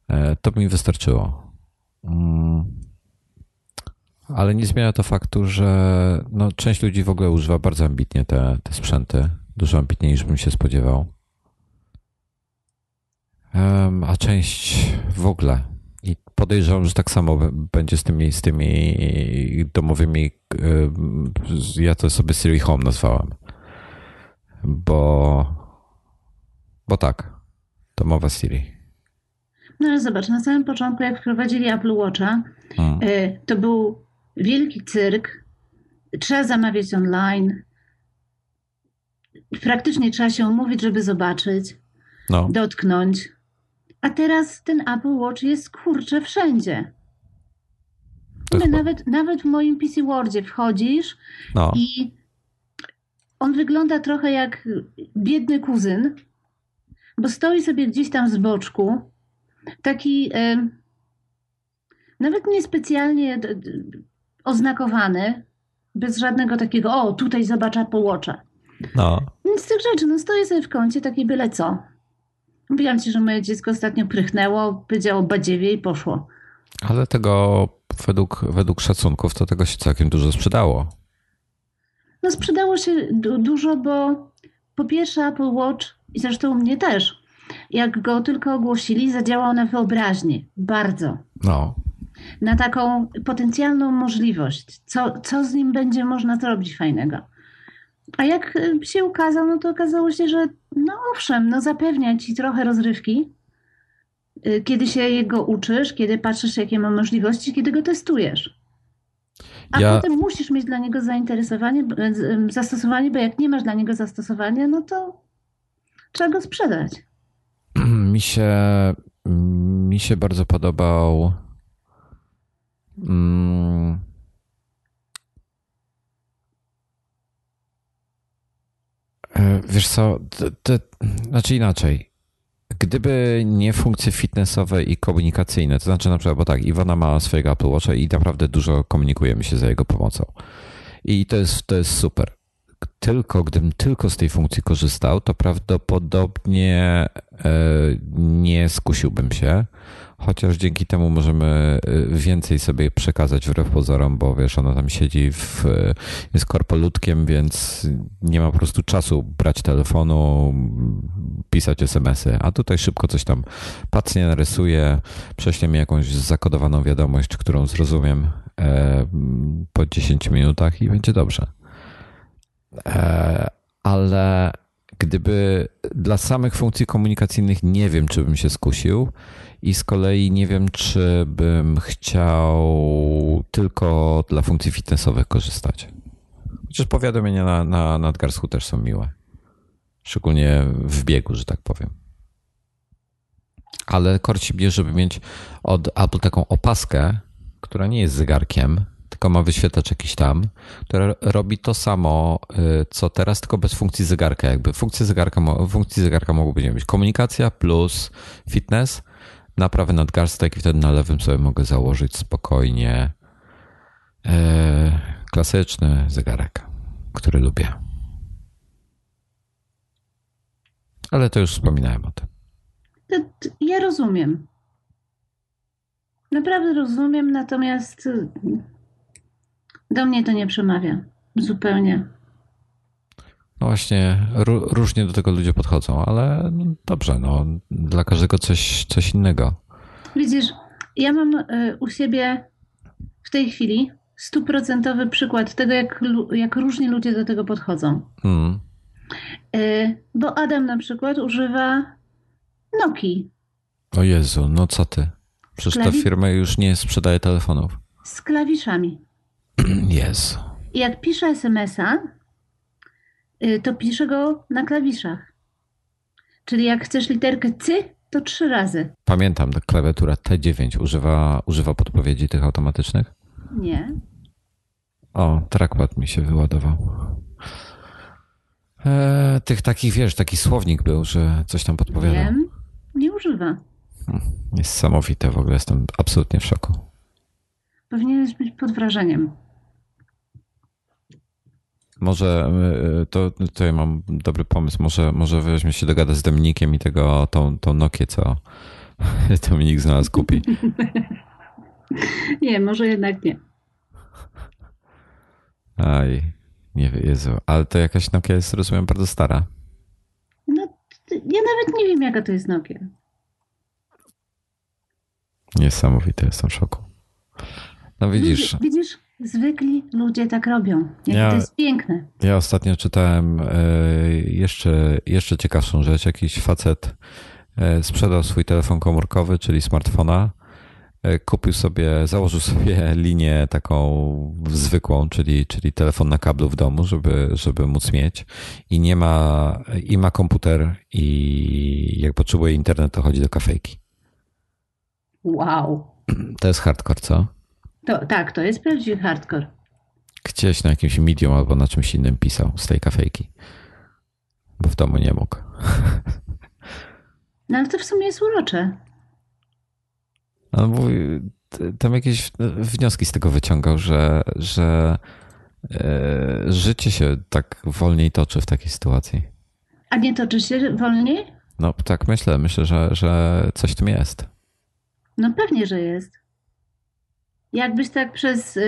Speaker 1: E, to by mi wystarczyło. Mm. Ale nie zmienia to faktu, że no, część ludzi w ogóle używa bardzo ambitnie te, te sprzęty. Dużo ambitniej niż bym się spodziewał. A część w ogóle. I podejrzewam, że tak samo będzie z tymi, z tymi domowymi. Ja to sobie Siri Home nazwałem. Bo, bo tak. Domowa Siri.
Speaker 3: No ale zobacz, na samym początku, jak wprowadzili Apple Watcha, hmm. Y, to był wielki cyrk. Trzeba zamawiać online. Praktycznie trzeba się umówić, żeby zobaczyć, no. dotknąć. A teraz ten Apple Watch jest kurczę wszędzie. My nawet, nawet w moim PC Wordzie wchodzisz no. i on wygląda trochę jak biedny kuzyn, bo stoi sobie gdzieś tam z boczku, taki e, nawet niespecjalnie oznakowany, bez żadnego takiego, o tutaj zobacz Apple Watcha. No. Nic z tych rzeczy, no stoję sobie w kącie, taki byle co. Mówiłam ci, że moje dziecko ostatnio prychnęło, powiedziało badziewie i poszło.
Speaker 1: Ale tego według, według szacunków to tego się całkiem dużo sprzedało.
Speaker 3: No sprzedało się du dużo, bo po pierwsze Apple Watch i zresztą u mnie też, jak go tylko ogłosili, zadziałał na wyobraźnię. Bardzo. No. Na taką potencjalną możliwość. Co, co z nim będzie można zrobić fajnego. A jak y, się ukazał, no to okazało się, że no owszem, no zapewnia ci trochę rozrywki, y, kiedy się jego uczysz, kiedy patrzysz, jakie ma możliwości, kiedy go testujesz. A ja... potem musisz mieć dla niego zainteresowanie, y, zastosowanie, bo jak nie masz dla niego zastosowania, no to trzeba go sprzedać.
Speaker 1: Mi się, mi się bardzo podobał. Mm, wiesz co, to, to, znaczy inaczej. Gdyby nie funkcje fitnessowe i komunikacyjne, to znaczy na przykład, bo tak, Iwona ma swojego Apple Watcha i naprawdę dużo komunikujemy się za jego pomocą. I to jest, to jest super. Tylko gdybym tylko z tej funkcji korzystał, to prawdopodobnie e, nie skusiłbym się chociaż dzięki temu możemy y, więcej sobie przekazać wbrew pozorom, bo wiesz, ona tam siedzi w, jest korpolutkiem, więc nie ma po prostu czasu brać telefonu, pisać smsy, a tutaj szybko coś tam pacnie narysuje, prześle mi jakąś zakodowaną wiadomość, którą zrozumiem e, po 10 minutach i będzie dobrze. E, ale gdyby dla samych funkcji komunikacyjnych nie wiem, czy bym się skusił, i z kolei nie wiem, czy bym chciał tylko dla funkcji fitnessowych korzystać. Chociaż powiadomienia na, na nadgarstku też są miłe. Szczególnie w biegu, że tak powiem. Ale korci mnie, żeby mieć od Apple taką opaskę, która nie jest zegarkiem, ma wyświetlacz jakiś tam, która robi to samo, y, co teraz, tylko bez funkcji zegarka. Jakby funkcje zegarka, funkcji zegarka mogłyby być komunikacja plus fitness, na prawy nadgarstek i wtedy na lewym sobie mogę założyć spokojnie e, klasyczny zegarek, który lubię. Ale to już wspominałem o tym.
Speaker 3: Ja rozumiem. Naprawdę rozumiem, natomiast do mnie to nie przemawia. Zupełnie.
Speaker 1: No właśnie, różnie do tego ludzie podchodzą, ale no dobrze, no, dla każdego coś, coś innego.
Speaker 3: Widzisz, ja mam y, u siebie w tej chwili stuprocentowy przykład tego, jak, jak różni ludzie do tego podchodzą. Hmm. Bo Adam na przykład używa Nokii.
Speaker 1: O Jezu, no co ty? Przecież Klawi... ta firma już nie sprzedaje telefonów.
Speaker 3: Z klawiszami. I jak pisze SMS-a, y, to pisze go na klawiszach. Czyli jak chcesz literkę C, to trzy razy.
Speaker 1: Pamiętam, klawiatura T9 używa, używa podpowiedzi tych automatycznych?
Speaker 3: Nie.
Speaker 1: O, trackpad mi się wyładował. E, tych takich, wiesz, taki słownik był, że coś tam podpowiadał.
Speaker 3: Wiem, nie używa.
Speaker 1: Niesamowite w ogóle, jestem absolutnie w szoku.
Speaker 3: Powinieneś być pod wrażeniem.
Speaker 1: Może e, to, to ja mam dobry pomysł. Może, może weźmie się dogadać z Dominikiem i tego, tą, tą Nokię, co Dominik znalazł, kupi.
Speaker 3: nie, może jednak nie.
Speaker 1: Aj, nie Jezu, ale to jakaś Nokia jest, rozumiem, bardzo stara.
Speaker 3: No, ja nawet nie wiem, jaka to jest Nokia.
Speaker 1: Niesamowite, jestem w szoku. No widzisz.
Speaker 3: Widzisz, zwykli ludzie tak robią. Jak ja, to jest piękne.
Speaker 1: Ja ostatnio czytałem e, jeszcze, jeszcze ciekawszą rzecz. Jakiś facet e, sprzedał swój telefon komórkowy, czyli smartfona. E, kupił sobie, założył sobie linię taką zwykłą, czyli, czyli telefon na kablu w domu, żeby, żeby móc mieć. I nie ma, i ma komputer, i jak potrzebuje internet, to chodzi do kafejki.
Speaker 3: Wow.
Speaker 1: To jest hardcore, co?
Speaker 3: To, tak, to jest prawdziwy hardcore.
Speaker 1: Gdzieś na jakimś medium albo na czymś innym pisał z tej kafejki. Bo w domu nie mógł.
Speaker 3: No ale to w sumie jest urocze.
Speaker 1: On mówi, tam jakieś wnioski z tego wyciągał, że, że e, życie się tak wolniej toczy w takiej sytuacji.
Speaker 3: A nie toczy się wolniej?
Speaker 1: No tak myślę. Myślę, że, że coś w tym jest.
Speaker 3: No pewnie, że jest. Jakbyś tak przez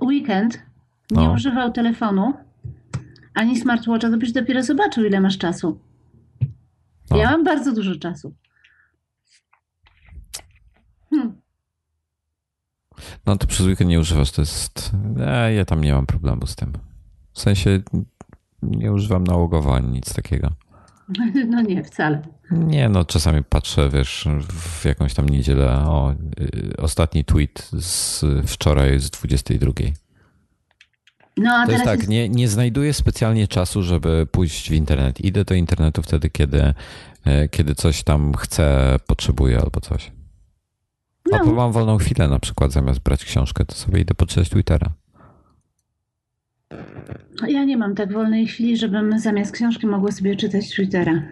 Speaker 3: weekend nie no. używał telefonu ani smartwatcha, to byś dopiero zobaczył, ile masz czasu. No. Ja mam bardzo dużo czasu.
Speaker 1: Hmm. No to przez weekend nie używasz, to jest... Ja, ja tam nie mam problemu z tym. W sensie nie używam nałogowo ani nic takiego.
Speaker 3: No nie, wcale.
Speaker 1: Nie, no czasami patrzę, wiesz, w jakąś tam niedzielę, o, y, ostatni tweet z wczoraj z 22. No, a to jest tak, jest... Nie, nie znajduję specjalnie czasu, żeby pójść w internet. Idę do internetu wtedy, kiedy, e, kiedy coś tam chcę, potrzebuję albo coś. No. Albo mam wolną chwilę na przykład, zamiast brać książkę, to sobie idę poczytać Twittera.
Speaker 3: Ja nie mam tak wolnej chwili, żebym zamiast książki mogła sobie czytać Twittera.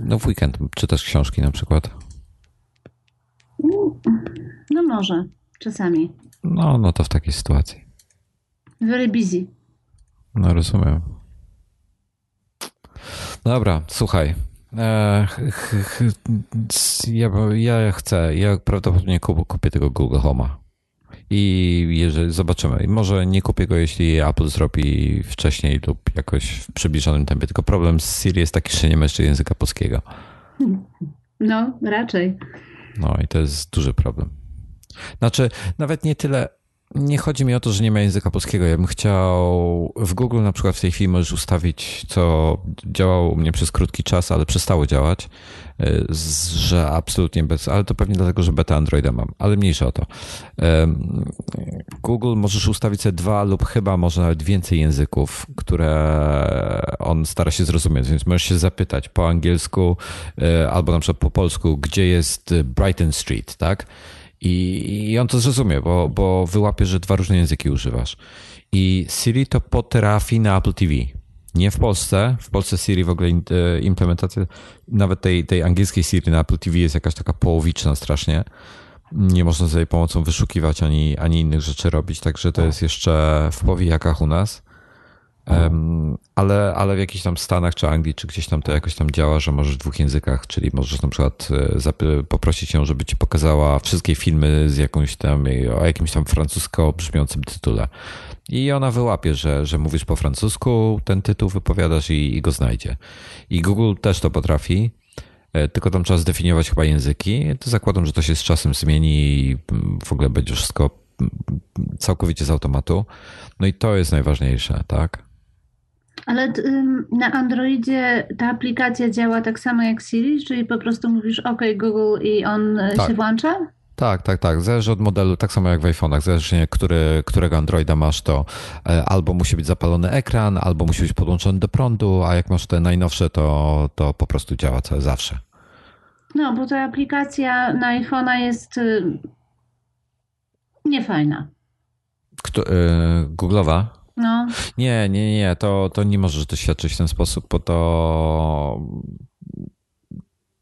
Speaker 1: No w weekend czytasz książki na przykład?
Speaker 3: No może, czasami.
Speaker 1: No, no to w takiej sytuacji.
Speaker 3: Very busy.
Speaker 1: No rozumiem. Dobra, słuchaj. E, ja, ja chcę, ja prawdopodobnie kupię tego Google Home'a. I jeżeli zobaczymy, może nie kupię go, jeśli Apple zrobi wcześniej lub jakoś w przybliżonym tempie. Tylko problem z Siri jest taki, że nie ma jeszcze języka polskiego.
Speaker 3: No, raczej.
Speaker 1: No i to jest duży problem. Znaczy, nawet nie tyle nie chodzi mi o to, że nie ma języka polskiego. Ja bym chciał. W Google na przykład w tej chwili możesz ustawić, co działało u mnie przez krótki czas, ale przestało działać, y, że absolutnie bez. Ale to pewnie dlatego, że beta Androida mam, ale mniejsza o to. Google możesz ustawić sobie dwa lub chyba może nawet więcej języków, które on stara się zrozumieć. Więc możesz się zapytać po angielsku y, albo na przykład po polsku, gdzie jest Brighton Street, tak? I, I on to zrozumie, bo, bo wyłapie, że dwa różne języki używasz. I Siri to potrafi na Apple TV. Nie w Polsce. W Polsce Siri w ogóle e, implementacja nawet tej, tej angielskiej Siri na Apple TV jest jakaś taka połowiczna strasznie. Nie można za jej pomocą wyszukiwać ani, ani innych rzeczy robić, także to jest jeszcze w powijakach u nas. Ale, ale w jakichś tam Stanach czy Anglii, czy gdzieś tam to jakoś tam działa, że możesz w dwóch językach, czyli możesz na przykład e, poprosić ją, żeby ci pokazała wszystkie filmy z jakąś tam, o jakimś tam francusko brzmiącym tytule. I ona wyłapie, że, że mówisz po francusku, ten tytuł wypowiadasz i, i go znajdzie. I Google też to potrafi, e, tylko tam trzeba zdefiniować chyba języki. To zakładam, że to się z czasem zmieni i w ogóle będzie wszystko całkowicie z automatu. No i to jest najważniejsze, tak?
Speaker 3: Ale na Androidzie ta aplikacja działa tak samo jak Siri, czyli po prostu mówisz OK Google i on e, tak. się włącza?
Speaker 1: Tak, tak, tak. Zależy od modelu, tak samo jak w iPhone'ach. Zależy który, którego Androida masz, to e, albo musi być zapalony ekran, albo musi być podłączony do prądu, a jak masz te najnowsze, to, to po prostu działa całe zawsze.
Speaker 3: No, bo ta aplikacja na iPhone'a jest y, niefajna.
Speaker 1: Kto, yy, Google'owa?
Speaker 3: No.
Speaker 1: Nie, nie, nie, to, to nie możesz doświadczyć w ten sposób, bo to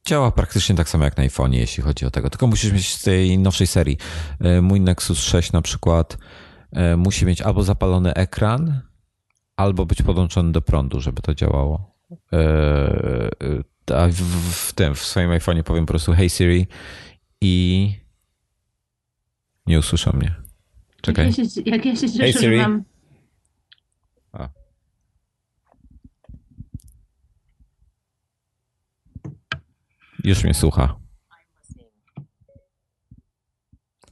Speaker 1: działa praktycznie tak samo jak na iPhone, jeśli chodzi o tego. Tylko musisz mieć z tej nowszej serii. E, mój Nexus 6 na przykład e, musi mieć albo zapalony ekran, albo być podłączony do prądu, żeby to działało. E, a w, w tym, w swoim iPhone'ie powiem po prostu Hey Siri i nie usłyszał mnie. Czekaj.
Speaker 3: Jak ja się, jak ja się cieszę, hey Siri. mam
Speaker 1: Już mnie słucha.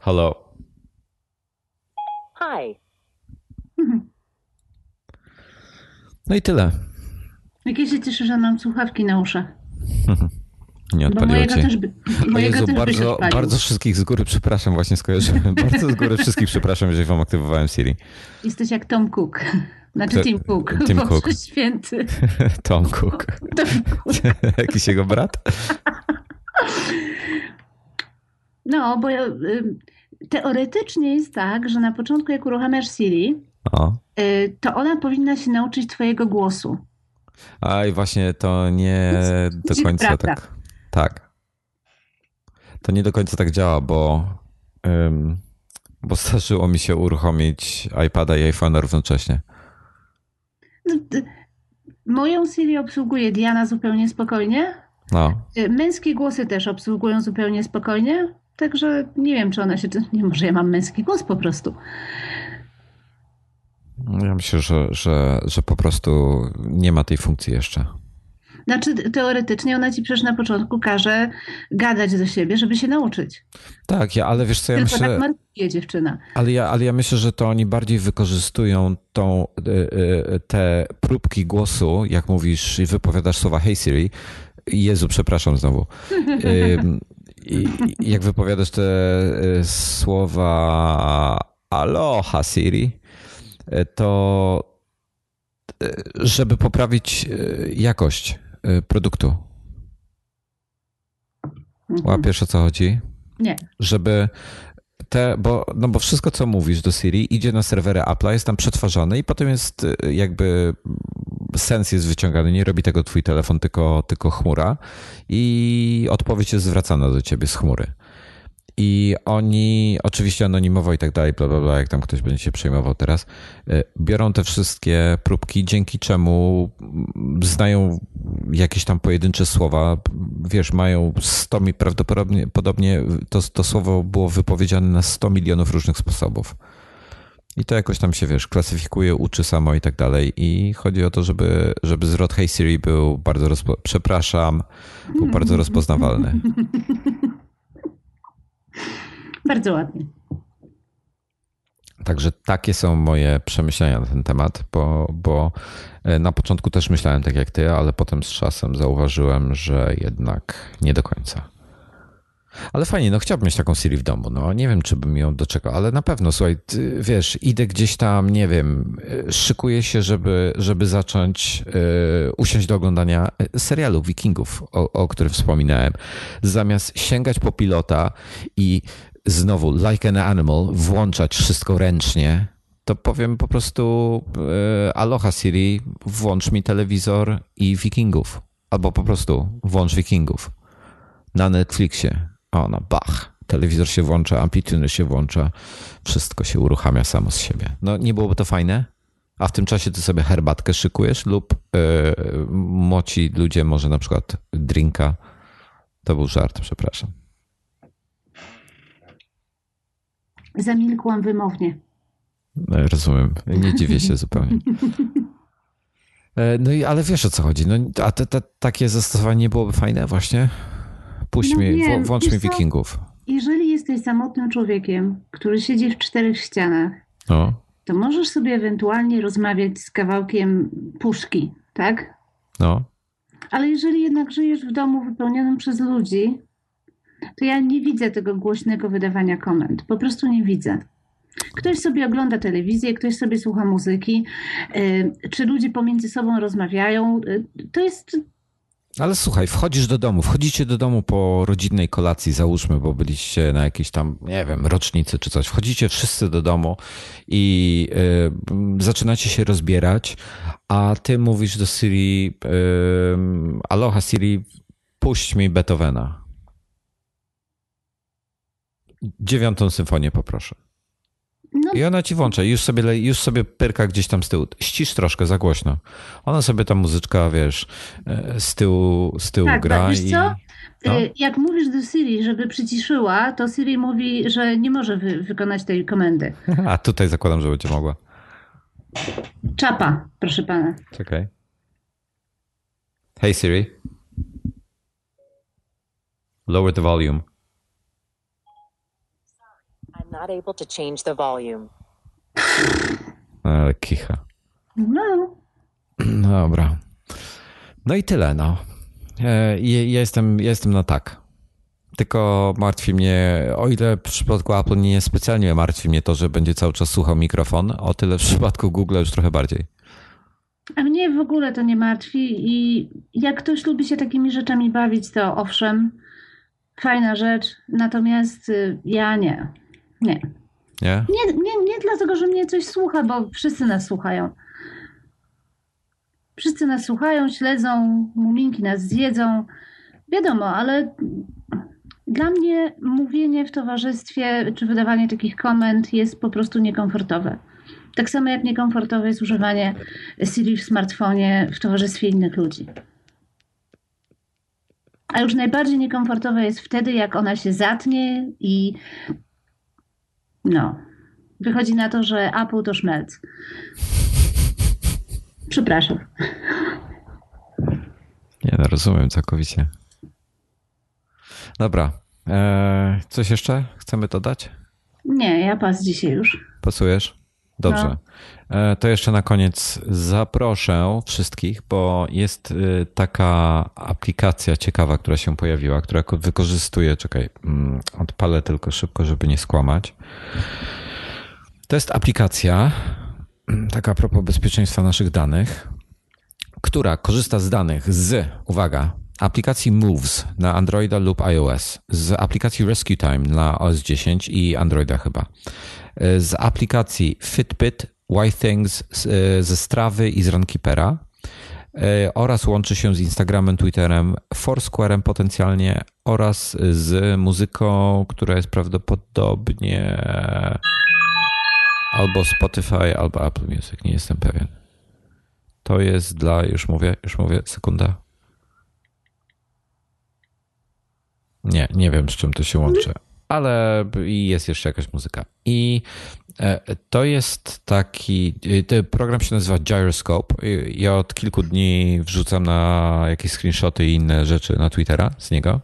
Speaker 1: Hello.
Speaker 2: Hi.
Speaker 1: No i tyle.
Speaker 3: Jak ja się cieszę, że mam słuchawki na uszach.
Speaker 1: Nie odpaliło cię.
Speaker 3: Też by, mojego Jezu,
Speaker 1: też bardzo, bardzo wszystkich z góry przepraszam, właśnie skojarzyłem. bardzo z góry wszystkich przepraszam, jeżeli wam aktywowałem Siri.
Speaker 3: Jesteś jak Tom Cook. Znaczy Tim Cook.
Speaker 1: Tim Cook.
Speaker 3: Święty.
Speaker 1: Tom Cook. Tom Cook. Jakiś jego brat?
Speaker 3: No, bo teoretycznie jest tak, że na początku jak uruchamiasz Siri, o. Y, to ona powinna się nauczyć twojego głosu.
Speaker 1: A i właśnie to nie do końca prawda. tak. Tak. To nie do końca tak działa, bo, um, bo zdarzyło mi się uruchomić iPada i iPhone'a równocześnie.
Speaker 3: No, moją Siri obsługuje Diana zupełnie spokojnie. No. Y, męskie głosy też obsługują zupełnie spokojnie, także nie wiem, czy ona się. Nie, może ja mam męski głos po prostu.
Speaker 1: Ja myślę, że, że, że po prostu nie ma tej funkcji jeszcze.
Speaker 3: Znaczy, teoretycznie ona ci przecież na początku każe gadać do siebie, żeby się nauczyć.
Speaker 1: Tak, ja, ale wiesz co, ja
Speaker 3: Tylko
Speaker 1: myślę...
Speaker 3: tak markuje dziewczyna.
Speaker 1: Ale ja, ale ja myślę, że to oni bardziej wykorzystują tą, y, y, te próbki głosu, jak mówisz i wypowiadasz słowa Hey Siri. Jezu, przepraszam znowu. I, jak wypowiadasz te y, słowa Aloha Siri, to żeby poprawić jakość Y, produktu. Mhm. Łapiesz o co chodzi?
Speaker 3: Nie.
Speaker 1: Żeby te, bo, no bo wszystko, co mówisz do Siri, idzie na serwery Apple'a, jest tam przetwarzane i potem jest y, jakby sens jest wyciągany. Nie robi tego twój telefon, tylko, tylko chmura i odpowiedź jest zwracana do ciebie z chmury. I oni, oczywiście anonimowo i tak dalej, bla, bla, bla, jak tam ktoś będzie się przejmował teraz, y, biorą te wszystkie próbki, dzięki czemu znają jakieś tam pojedyncze słowa. Wiesz, mają 100, prawdopodobnie podobnie to, to słowo było wypowiedziane na 100 milionów różnych sposobów. I to jakoś tam się, wiesz, klasyfikuje, uczy samo i tak dalej. I chodzi o to, żeby, żeby zwrot Hey Siri był bardzo, rozpo... przepraszam, był bardzo rozpoznawalny.
Speaker 3: Bardzo ładnie.
Speaker 1: Także takie są moje przemyślenia na ten temat, bo, bo e, na początku też myślałem tak jak ty, ale potem z czasem zauważyłem, że jednak nie do końca. Ale fajnie, no chciałbym mieć taką Siri w domu. No nie wiem, czy bym ją doczekał, ale na pewno, słuchaj, ty, wiesz, idę gdzieś tam, nie wiem, e, szykuję się, żeby, żeby zacząć y, usiąść do oglądania serialu Wikingów, o, o którym wspominałem. Zamiast sięgać po pilota i znowu, like an animal, włączać wszystko ręcznie, to powiem po prostu e, Aloha Siri, włącz mi telewizor i Wikingów. Albo po prostu włącz Wikingów. Na Netflixie. Ona, bach. Telewizor się włącza, amplituny się włącza, wszystko się uruchamia samo z siebie. No nie byłoby to fajne? A w tym czasie ty sobie herbatkę szykujesz lub yy, moci ludzie może na przykład drinka. To był żart, przepraszam.
Speaker 3: Zamilkłam wymownie.
Speaker 1: No, rozumiem. Nie dziwię się zupełnie. No i ale wiesz o co chodzi. No, a te, te, takie zastosowanie byłoby fajne właśnie? Puść no mi, wiem, włącz mi wikingów.
Speaker 3: Jeżeli jesteś samotnym człowiekiem, który siedzi w czterech ścianach, no. to możesz sobie ewentualnie rozmawiać z kawałkiem puszki, tak?
Speaker 1: No.
Speaker 3: Ale jeżeli jednak żyjesz w domu wypełnionym przez ludzi, to ja nie widzę tego głośnego wydawania komend. Po prostu nie widzę. Ktoś sobie ogląda telewizję, ktoś sobie słucha muzyki, y, czy ludzie pomiędzy sobą rozmawiają. Y, to jest
Speaker 1: ale słuchaj, wchodzisz do domu, wchodzicie do domu po rodzinnej kolacji, załóżmy, bo byliście na jakiejś tam, nie wiem, rocznicy czy coś. Wchodzicie wszyscy do domu i y, zaczynacie się rozbierać, a ty mówisz do Siri, y, aloha Siri, puść mi Beethovena. Dziewiątą symfonię poproszę. No. I ona ci włącza, już sobie, już sobie pyrka gdzieś tam z tyłu. Ścisz troszkę za głośno. Ona sobie ta muzyczka, wiesz, e, z tyłu, z tyłu tak, gra. Tak,
Speaker 3: wiesz i... co? No. E, jak mówisz do Siri, żeby przyciszyła, to Siri mówi, że nie może wy wykonać tej komendy.
Speaker 1: A tutaj zakładam, że będzie mogła.
Speaker 3: Czapa, proszę pana.
Speaker 1: Czekaj. Hey Siri. Lower the volume not able to change the volume. Ale kicha.
Speaker 3: No.
Speaker 1: Dobra. No i tyle, no. E, ja jestem, ja jestem na tak. Tylko martwi mnie, o ile w przypadku Apple nie specjalnie martwi mnie to, że będzie cały czas słuchał mikrofon, o tyle w przypadku Google już trochę bardziej.
Speaker 3: A mnie w ogóle to nie martwi i jak ktoś lubi się takimi rzeczami bawić, to owszem, fajna rzecz, natomiast y, ja nie. Nie.
Speaker 1: Nie?
Speaker 3: Nie, nie, nie dlatego, że mnie coś słucha, bo wszyscy nas słuchają. Wszyscy nas słuchają, śledzą, muminki nas zjedzą. Wiadomo, ale dla mnie mówienie w towarzystwie czy wydawanie takich komend jest po prostu niekomfortowe. Tak samo jak niekomfortowe jest używanie Siri w smartfonie w towarzystwie innych ludzi. A już najbardziej niekomfortowe jest wtedy, jak ona się zatnie i no. Wychodzi na to, że Apple to szmelc. Przepraszam.
Speaker 1: Nie, no rozumiem całkowicie. Dobra. Eee, coś jeszcze chcemy dodać?
Speaker 3: Nie, ja pas dzisiaj już.
Speaker 1: Pasujesz? Dobrze. No. E, to jeszcze na koniec zaproszę wszystkich, bo jest y, taka aplikacja ciekawa, która się pojawiła, która wykorzystuje, czekaj, mm, odpalę tylko szybko, żeby nie skłamać. To jest aplikacja, taka a propos bezpieczeństwa naszych danych, która korzysta z danych z, uwaga, aplikacji Moves na Androida lub iOS, z aplikacji Rescue Time na OS 10 i Androida chyba, z aplikacji Fitbit, YThings, ze Strawy i z Runkeepera e, oraz łączy się z Instagramem, Twitterem, Foursquarem potencjalnie oraz z muzyką, która jest prawdopodobnie albo Spotify, albo Apple Music, nie jestem pewien. To jest dla, już mówię, już mówię, sekunda. Nie, nie wiem z czym to się łączy, ale jest jeszcze jakaś muzyka. I e, to jest taki, ten program się nazywa Gyroscope. Ja od kilku dni wrzucam na jakieś screenshoty i inne rzeczy na Twittera z niego.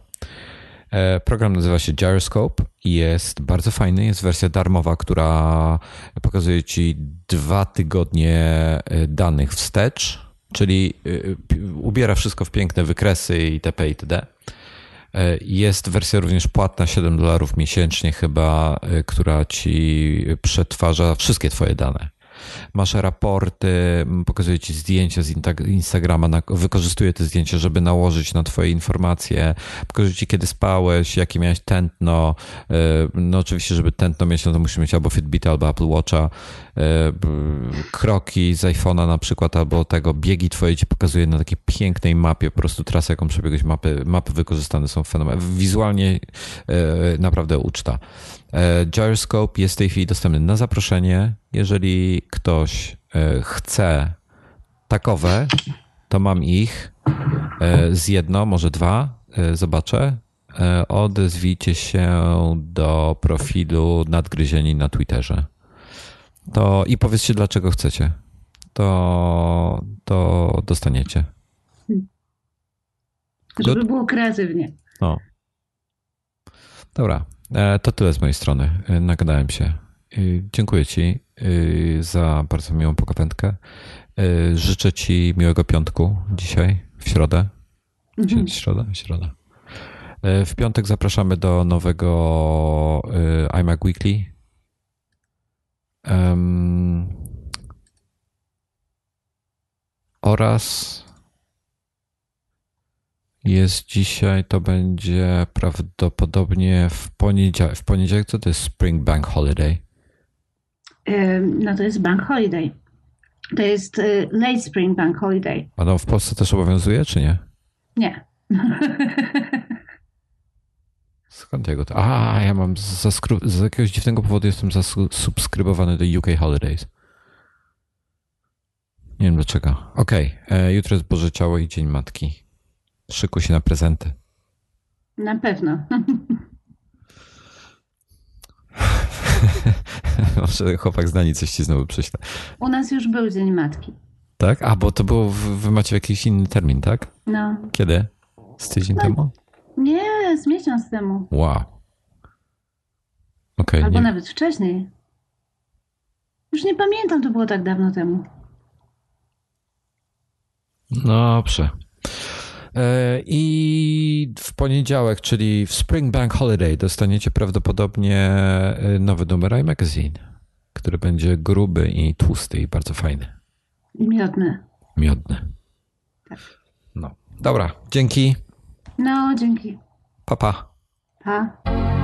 Speaker 1: E, program nazywa się Gyroscope i jest bardzo fajny. Jest wersja darmowa, która pokazuje ci dwa tygodnie e, danych wstecz, czyli ubiera wszystko w piękne wykresy itp. itd. E, jest wersja również płatna, 7 dolarów miesięcznie chyba, e, która ci przetwarza wszystkie twoje dane. Masz raporty, pokazuje ci zdjęcia z Instagrama, wykorzystuje te zdjęcia, żeby nałożyć na twoje informacje, pokazuje ci kiedy spałeś, jakie miałeś tętno. E, no oczywiście, żeby tętno mieć, no to musisz mieć albo Fitbita, albo Apple Watcha. E, kroki z iPhone'a na przykład, albo tego biegi twoje ci pokazuje na takiej pięknej mapie, po prostu trasę, jaką przebiegłeś, mapy, mapy wykorzystane są fenomenalne. Wizualnie e, naprawdę uczta. Gyroscope jest w tej chwili dostępny na zaproszenie. Jeżeli ktoś e, chce takowe, to mam ich e, z jedno, może dwa, e, zobaczę. Odezwijcie się do profilu nadgryzieni na Twitterze. To i powiedzcie, dlaczego chcecie. To, to dostaniecie.
Speaker 3: Żeby było kreatywnie.
Speaker 1: No. Dobra, to tyle z mojej strony. Nagadałem się. Dziękuję Ci za bardzo miłą pogawędkę. Życzę Ci miłego piątku dzisiaj, w środę. Mhm. Środa? Środa. W piątek zapraszamy do nowego iMac Weekly. Um, oraz jest dzisiaj, to będzie prawdopodobnie w poniedziałek. W poniedziałek co to jest Spring Bank Holiday?
Speaker 3: No to jest Bank Holiday. To jest y, Late Spring Bank Holiday.
Speaker 1: A no w Polsce też obowiązuje, czy nie?
Speaker 3: Nie.
Speaker 1: Skąd jego to? A, ja mam z jakiegoś dziwnego powodu jestem zasubskrybowany do UK Holidays. Nie wiem dlaczego. Okej, okay. E, jutro jest Boże Ciało i Dzień Matki. Szykuj się na prezenty.
Speaker 3: Na pewno.
Speaker 1: Może chłopak z coś ci znowu prześle.
Speaker 3: U nas już był Dzień Matki.
Speaker 1: Tak? A, bo to było, wy macie jakiś inny termin, tak?
Speaker 3: No.
Speaker 1: Kiedy? Z tydzień no, temu?
Speaker 3: Nie, z miesiąc temu.
Speaker 1: Wow. Okay,
Speaker 3: Albo nie. nawet wcześniej. Już nie pamiętam, to było tak dawno temu.
Speaker 1: Dobrze. E, I w poniedziałek, czyli w Spring Bank Holiday, dostaniecie prawdopodobnie e, nowy numer iMagazine, który będzie gruby i tłusty i bardzo fajny.
Speaker 3: I miodny.
Speaker 1: Miodny. Tak. No. Dobra, dzięki.
Speaker 3: No, dzięki.
Speaker 1: Pa, pa.
Speaker 3: Pa.